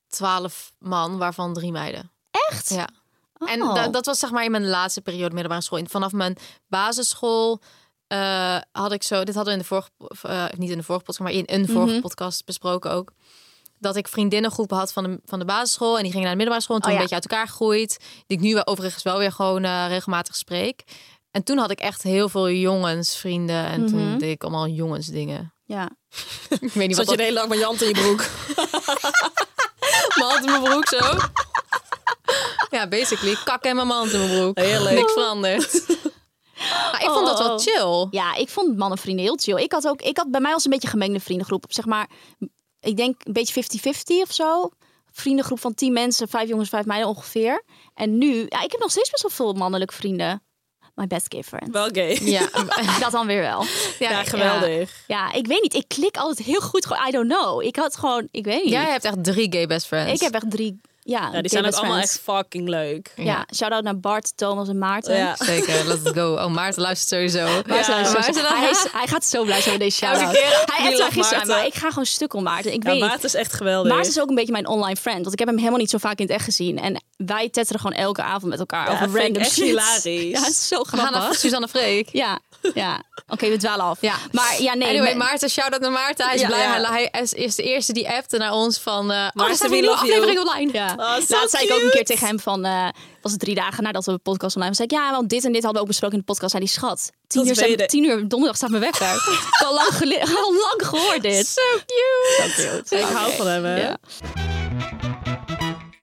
twaalf man, waarvan drie meiden. echt? Ja. En Oh. da- dat was zeg maar in mijn laatste periode middelbare school. Vanaf mijn basisschool eh, had ik zo... Dit hadden we in de vorige... of, eh, niet in de vorige podcast, maar in een vorige Mhm. podcast besproken ook. Dat ik vriendinnengroepen had van de, van de basisschool. En die gingen naar de middelbare school. En toen Oh, ja. een beetje uit elkaar gegroeid. Die ik nu overigens wel weer gewoon eh, regelmatig spreek. En toen had ik echt heel veel jongensvrienden. En toen Mhm. deed ik allemaal jongensdingen. Ja. *laughs* Ik weet niet Zat wat je de hele dag met je hand in je broek? *laughs* Mijn hand in mijn broek zo. Ja, basically. Kak en mijn mand in mijn broek. Heerlijk. Niks veranderd. Maar ik vond dat wel Oh. chill. Ja, ik vond mannenvrienden heel chill. Ik had ook, ik had bij mij was een beetje een gemengde vriendengroep. Zeg maar, ik denk een beetje 50-50 of zo. Vriendengroep van 10 mensen, vijf jongens, vijf meiden ongeveer. En nu, ja, ik heb nog steeds best wel veel mannelijke vrienden. My best gay friend. Wel gay. Ja, *laughs* Dat dan weer wel. Ja, geweldig. Ja, ik weet niet. Ik klik altijd heel goed. Gewoon, I don't know. Ik had gewoon, ik weet niet. Jij hebt echt drie gay best friends. Ik heb echt drie, ja, Ja, gay die zijn ook allemaal friends. echt fucking leuk. Ja, shout-out naar Bart, Thomas en Maarten. Ja. Zeker, let's go. Oh, Maarten luistert sowieso. Maarten, Ja, hij, is, hij gaat zo blij zijn met deze shout-out. Hij wel gisteren, maar ik ga gewoon stuk om Maarten. Ik Ja, weet. Maarten is echt geweldig. Maarten is ook een beetje mijn online friend. Want ik heb hem helemaal niet zo vaak in het echt gezien. En wij tetteren gewoon elke avond met elkaar Ja, over random echt shit. hilarisch. *laughs* Ja, het is zo We gaan naar grappig. Suzanne Freek. Ja, ja. Oké, we dwalen af. Ja. Maar ja, nee. anyway, maar- Maarten, shout-out naar Maarten. Hij is Ja. blij. Ja. Hij, hij is, is de eerste die appte naar ons van... eh Maarten, oh, er staat een aflevering online. Ja. Oh, so Laatst zei ik ook een keer tegen hem van... eh, was het drie dagen nadat we de podcast online was. Zei ik, ja, want dit en dit hadden we ook besproken in de podcast. Zei die schat, tien uur, zijn, tien uur donderdag staat mijn wekker. *laughs* ik heb al lang, al lang gehoord dit. So cute. Zo cute. Ik hou van hem, hè? Ja.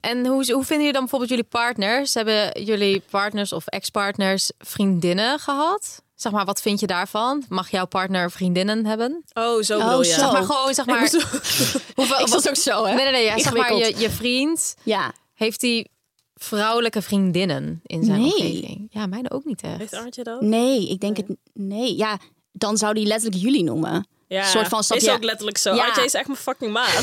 En hoe, hoe vinden jullie dan bijvoorbeeld jullie partners? Hebben jullie partners of ex-partners vriendinnen gehad? Zeg maar, wat vind je daarvan? Mag jouw partner vriendinnen hebben? Oh, zo Oh, bedoel je. zo. Zeg maar gewoon, zeg maar... *laughs* Hoeveel, Ik was ook zo, hè? Nee, nee, nee. Ja, zeg maar, je, je vriend, Ja. heeft hij vrouwelijke vriendinnen in zijn Nee. omgeving? Ja, mijne ook niet echt. Heeft Arntje dat? Nee, ik denk het... Nee, ja. Dan zou die letterlijk jullie noemen. Ja, soort van, is ook letterlijk zo. Ja. Artje is echt mijn fucking maat. *laughs*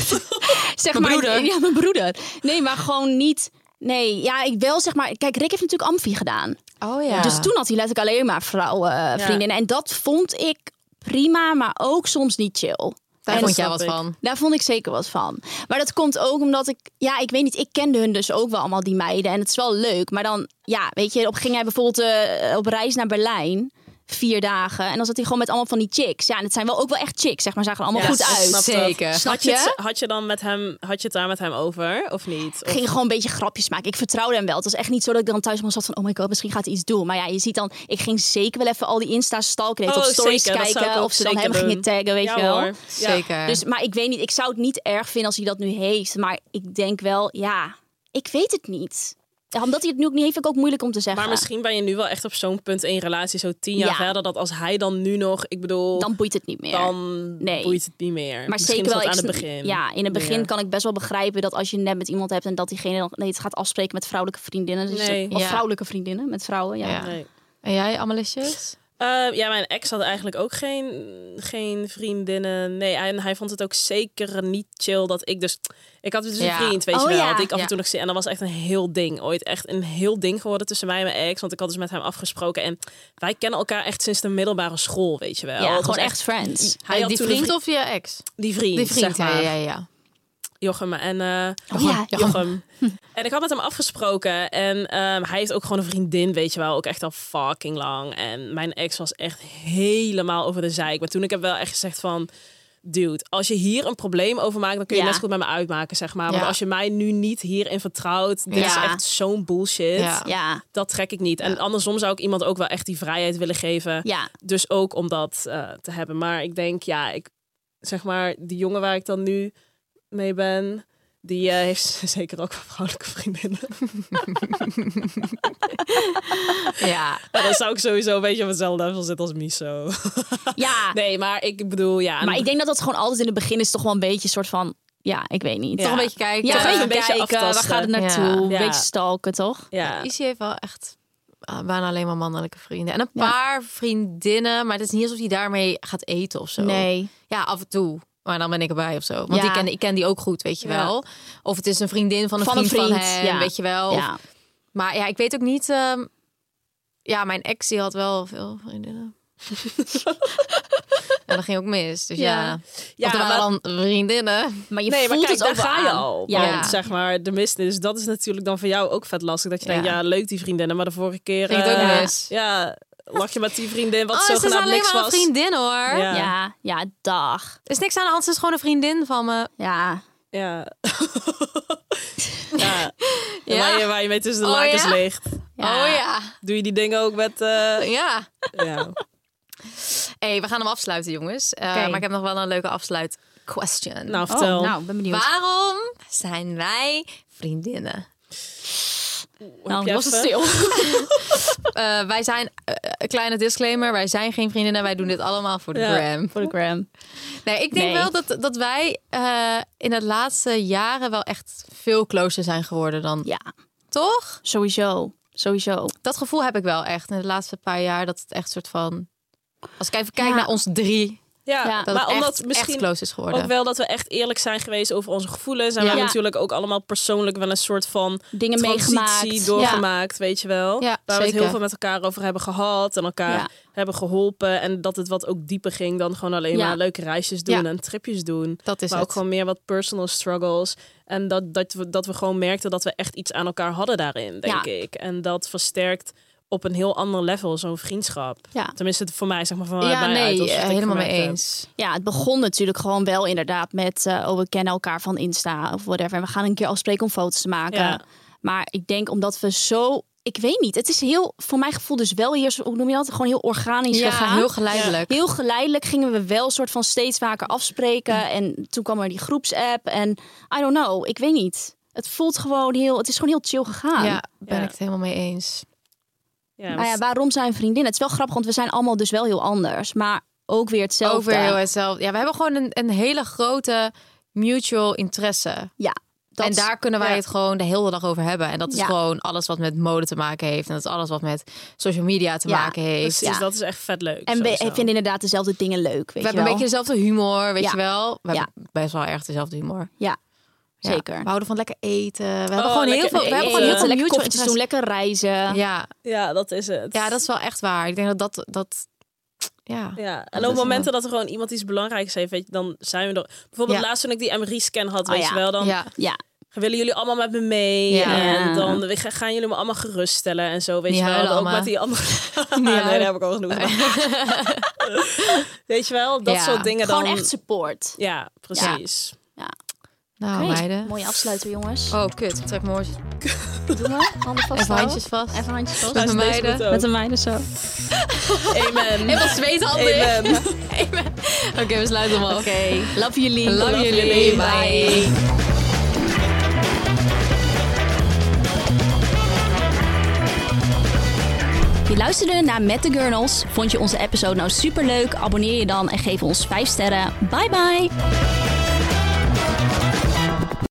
*laughs* Zeg Mijn maar, broeder. Ja, mijn broeder. Nee, maar gewoon niet... Nee, ja, ik wel zeg maar... Kijk, Rick heeft natuurlijk amfi gedaan. Oh ja. Dus toen had hij letterlijk alleen maar vrouwen, eh, vriendinnen. En dat vond ik prima, maar ook soms niet chill. Daar En vond jij wat ik. van. Daar vond ik zeker wat van. Maar dat komt ook omdat ik, ja, ik weet niet, ik kende hun dus ook wel allemaal die meiden. En het is wel leuk. Maar dan, ja, weet je, op ging hij bijvoorbeeld eh, op reis naar Berlijn. Vier dagen. En dan zat hij gewoon met allemaal van die chicks. Ja, en het zijn wel ook wel echt chicks, zeg maar. Zagen er allemaal Ja, goed uit. snap. Zeker. Snap Had je, had je dan met hem, had je het daar met hem over of niet? Ik Of- ging gewoon een beetje grapjes maken. Ik vertrouwde hem wel. Het was echt niet zo dat ik dan thuis was zat van... oh my god, misschien gaat hij iets doen. Maar ja, je ziet dan... Ik ging zeker wel even al die Insta's stalken. Oh, of stories zeker, dat zou ik kijken. ook Of ze dan zeker hem gingen taggen, weet ja, je wel. Hoor. Ja. Zeker. Dus, maar ik weet niet, ik zou het niet erg vinden als hij dat nu heeft. Maar ik denk wel, ja, ik weet het niet. Ja, omdat hij het nu ook niet heeft, vind ik ook moeilijk om te zeggen. Maar misschien ben je nu wel echt op zo'n punt in je relatie, zo tien jaar Ja. verder, dat als hij dan nu nog, ik bedoel, Dan boeit het niet meer. dan Nee. boeit het niet meer. maar Misschien zeker wel aan het begin. Ja, in het begin meer. kan ik best wel begrijpen dat als je net met iemand hebt en dat diegene dan nee, het gaat afspreken met vrouwelijke vriendinnen. Dus Nee. Of Ja. vrouwelijke vriendinnen met vrouwen. Ja. Ja. Nee. En jij, Amelisjes? Eh, ja, mijn ex had eigenlijk ook geen, geen vriendinnen. Nee, en hij vond het ook zeker niet chill dat ik dus... Ik had dus een Ja. vriend, weet je Oh, wel, ja. ik af en Ja. toe nog zie. En dat was echt een heel ding. Ooit echt een heel ding geworden tussen mij en mijn ex. Want ik had dus met hem afgesproken. En wij kennen elkaar echt sinds de middelbare school, weet je wel. Ja, gewoon echt friends. Hij had die vriend vri- of je ex? Die vriend, Die vriend, zeg maar. ja, ja, ja. Jochem en... eh, Oh, ja, Jochem. *laughs* En ik had met hem afgesproken. En ehm, hij heeft ook gewoon een vriendin, weet je wel. Ook echt al fucking lang. En mijn ex was echt helemaal over de zeik. Maar toen ik heb wel echt gezegd van... Dude, als je hier een probleem over maakt... dan kun je Ja. net zo goed met me uitmaken, zeg maar. Ja. Maar als je mij nu niet hierin vertrouwt... dit is Ja. echt zo'n bullshit. Ja. Ja, Dat trek ik niet. En andersom zou ik iemand ook wel echt die vrijheid willen geven. ja. Dus ook om dat eh, te hebben. Maar ik denk, ja, ik zeg maar, die jongen waar ik dan nu mee ben, die eh, heeft *laughs* zeker ook wel vrouwelijke vriendinnen. *laughs* Ja. Maar dan zou ik sowieso een beetje op hetzelfde level zitten als Miso. *laughs* ja. nee, maar ik bedoel, ja. Maar ik denk dat dat gewoon altijd in het begin is toch wel een beetje een soort van... Ja, ik weet niet. Ja. Toch een beetje kijken. Ja, Toch een beetje een beetje kijken, waar aftasten. gaat het naartoe? Ja. Een beetje stalken, toch? ja. Heeft wel echt ah, bijna alleen maar mannelijke vrienden. En een Ja. paar vriendinnen, maar het is niet alsof hij daarmee gaat eten of zo. Nee. Ja, af en toe. Maar dan ben ik erbij of zo. Want Ja. die ken, ik ken die ook goed, weet je Ja. wel. Of het is een vriendin van een Van een vriend, van hem, ja. weet je wel. Of- Ja. maar ja, ik weet ook niet... ehm, ja, mijn ex die had wel veel vriendinnen. *laughs* en dat ging ook mis. Dus ja, Ja. Er waren dan vriendinnen. Maar je nee, maar voelt kijk, het ook daar ga je al. Ja. Want zeg maar, de mist is, dat is natuurlijk dan voor jou ook vet lastig. Dat je denkt, Ja. leuk die vriendinnen. Maar de vorige keer... Ging het ook eh, mis. Ja, lag je met die vriendin wat oh, ze is zogenaamd alleen niks maar was. een vriendin hoor. Ja. Ja, ja, dag. Er is niks aan de hand, ze is gewoon een vriendin van me. Ja. *laughs* Ja. ja. Ja. Waar, je, waar je mee tussen de Oh, lakens ja? ligt. Ja. Oh ja. Doe je die dingen ook met... eh, *laughs* Ja. ja. hey, we gaan hem afsluiten, jongens. Eh. Maar ik heb nog wel een leuke afsluit question. Nou, vertel. Oh, nou, ben benieuwd. Waarom zijn wij vriendinnen? Nou, was het stil. *laughs* Eh, wij zijn, eh, een kleine disclaimer, wij zijn geen vriendinnen. Wij doen dit allemaal voor de Ja. gram. Voor de gram. Nee, ik denk Nee. wel dat, dat wij eh, in de laatste jaren wel echt veel closer zijn geworden dan... Ja, Toch? sowieso. Sowieso. Dat gevoel heb ik wel echt in de laatste paar jaar. Dat het echt soort van... Als ik even kijk Ja. naar ons drie, Ja, Ja. dat maar het omdat echt, misschien echt close is geworden. ook wel dat we echt eerlijk zijn geweest over onze gevoelens. En we hebben natuurlijk ook allemaal persoonlijk wel een soort van Dingen meegemaakt. doorgemaakt, weet je wel. Ja, Waar we het heel veel met elkaar over hebben gehad en elkaar Ja. hebben geholpen. En dat het wat ook dieper ging dan gewoon alleen Ja. maar leuke reisjes doen Ja. en tripjes doen. dat is maar het. ook gewoon meer wat personal struggles. En dat, dat, we, dat we gewoon merkten dat we echt iets aan elkaar hadden daarin, denk Ja. ik. En dat versterkt op een heel ander level zo'n vriendschap. Ja. Tenminste, voor mij, zeg maar, van ja, mij uit, nee, dat is wat eh, helemaal mee heb. eens. Ja, het begon natuurlijk gewoon wel inderdaad met... eh, oh, we kennen elkaar van Insta of whatever. En we gaan een keer afspreken om foto's te maken. Ja. Maar ik denk omdat we zo... Ik weet niet, het is heel, voor mijn gevoel dus wel hier, hoe noem je dat? Gewoon heel organisch Ja, gegaan. heel geleidelijk. Heel geleidelijk gingen we wel soort van steeds vaker afspreken. En toen kwam er die groepsapp. En I don't know, ik weet niet. Het voelt gewoon heel, het is gewoon heel chill gegaan. Ja, ben Ja. ik het helemaal mee eens. Ja, Nou ja, waarom zijn vriendinnen? Het is wel grappig, want we zijn allemaal dus wel heel anders. Maar ook weer hetzelfde. Over heel hetzelfde. Ja, we hebben gewoon een, een hele grote mutual interesse. Dat- en daar kunnen wij ja. het gewoon de hele dag over hebben. En dat is Ja. gewoon alles wat met mode te maken heeft. En dat is alles wat met social media te Ja, maken heeft. Precies, Ja. dat is echt vet leuk. En we vinden inderdaad dezelfde dingen leuk. Weet we je hebben een beetje dezelfde humor, weet Ja. je wel. We Ja. hebben best wel erg dezelfde humor. Ja, Ja. Zeker. We houden van lekker eten. We hebben Oh, gewoon heel veel. We hebben gewoon heel veel lekker koffietjes doen, lekker reizen. Ja, Ja, dat is het. ja, dat is wel echt waar. Ik denk dat dat. dat ja. Ja, Dat en op momenten dat er gewoon iemand iets belangrijks heeft, weet je, dan zijn we er. Bijvoorbeeld Ja. laatst toen ik die MRI-scan had, Oh weet ja. je wel, dan ja. Ja, willen jullie allemaal met me mee. Ja. En dan gaan- jullie me allemaal geruststellen en zo, weet Niet je wel. ook met die andere... *laughs* Nee, daar heb ik al genoeg *laughs* weet je wel, dat Ja. soort dingen gewoon dan... echt support. Ja, precies. Nou, meiden. Mooie afsluiter, jongens. Oh, kut. Ik trek oortjes. Doen we? Handen vast. Even handjes vast. Even handjes vast. Met deze meiden. Met de meiden zo. *laughs* Amen. Helemaal zweethanden. *laughs* Amen. Oké, we sluiten hem af. Oké, love jullie. Love, Love jullie. jullie. Bye. Je luisterde naar Met de Gurnals. Vond je onze episode nou superleuk? Abonneer je dan en geef ons 5 sterren. Bye bye!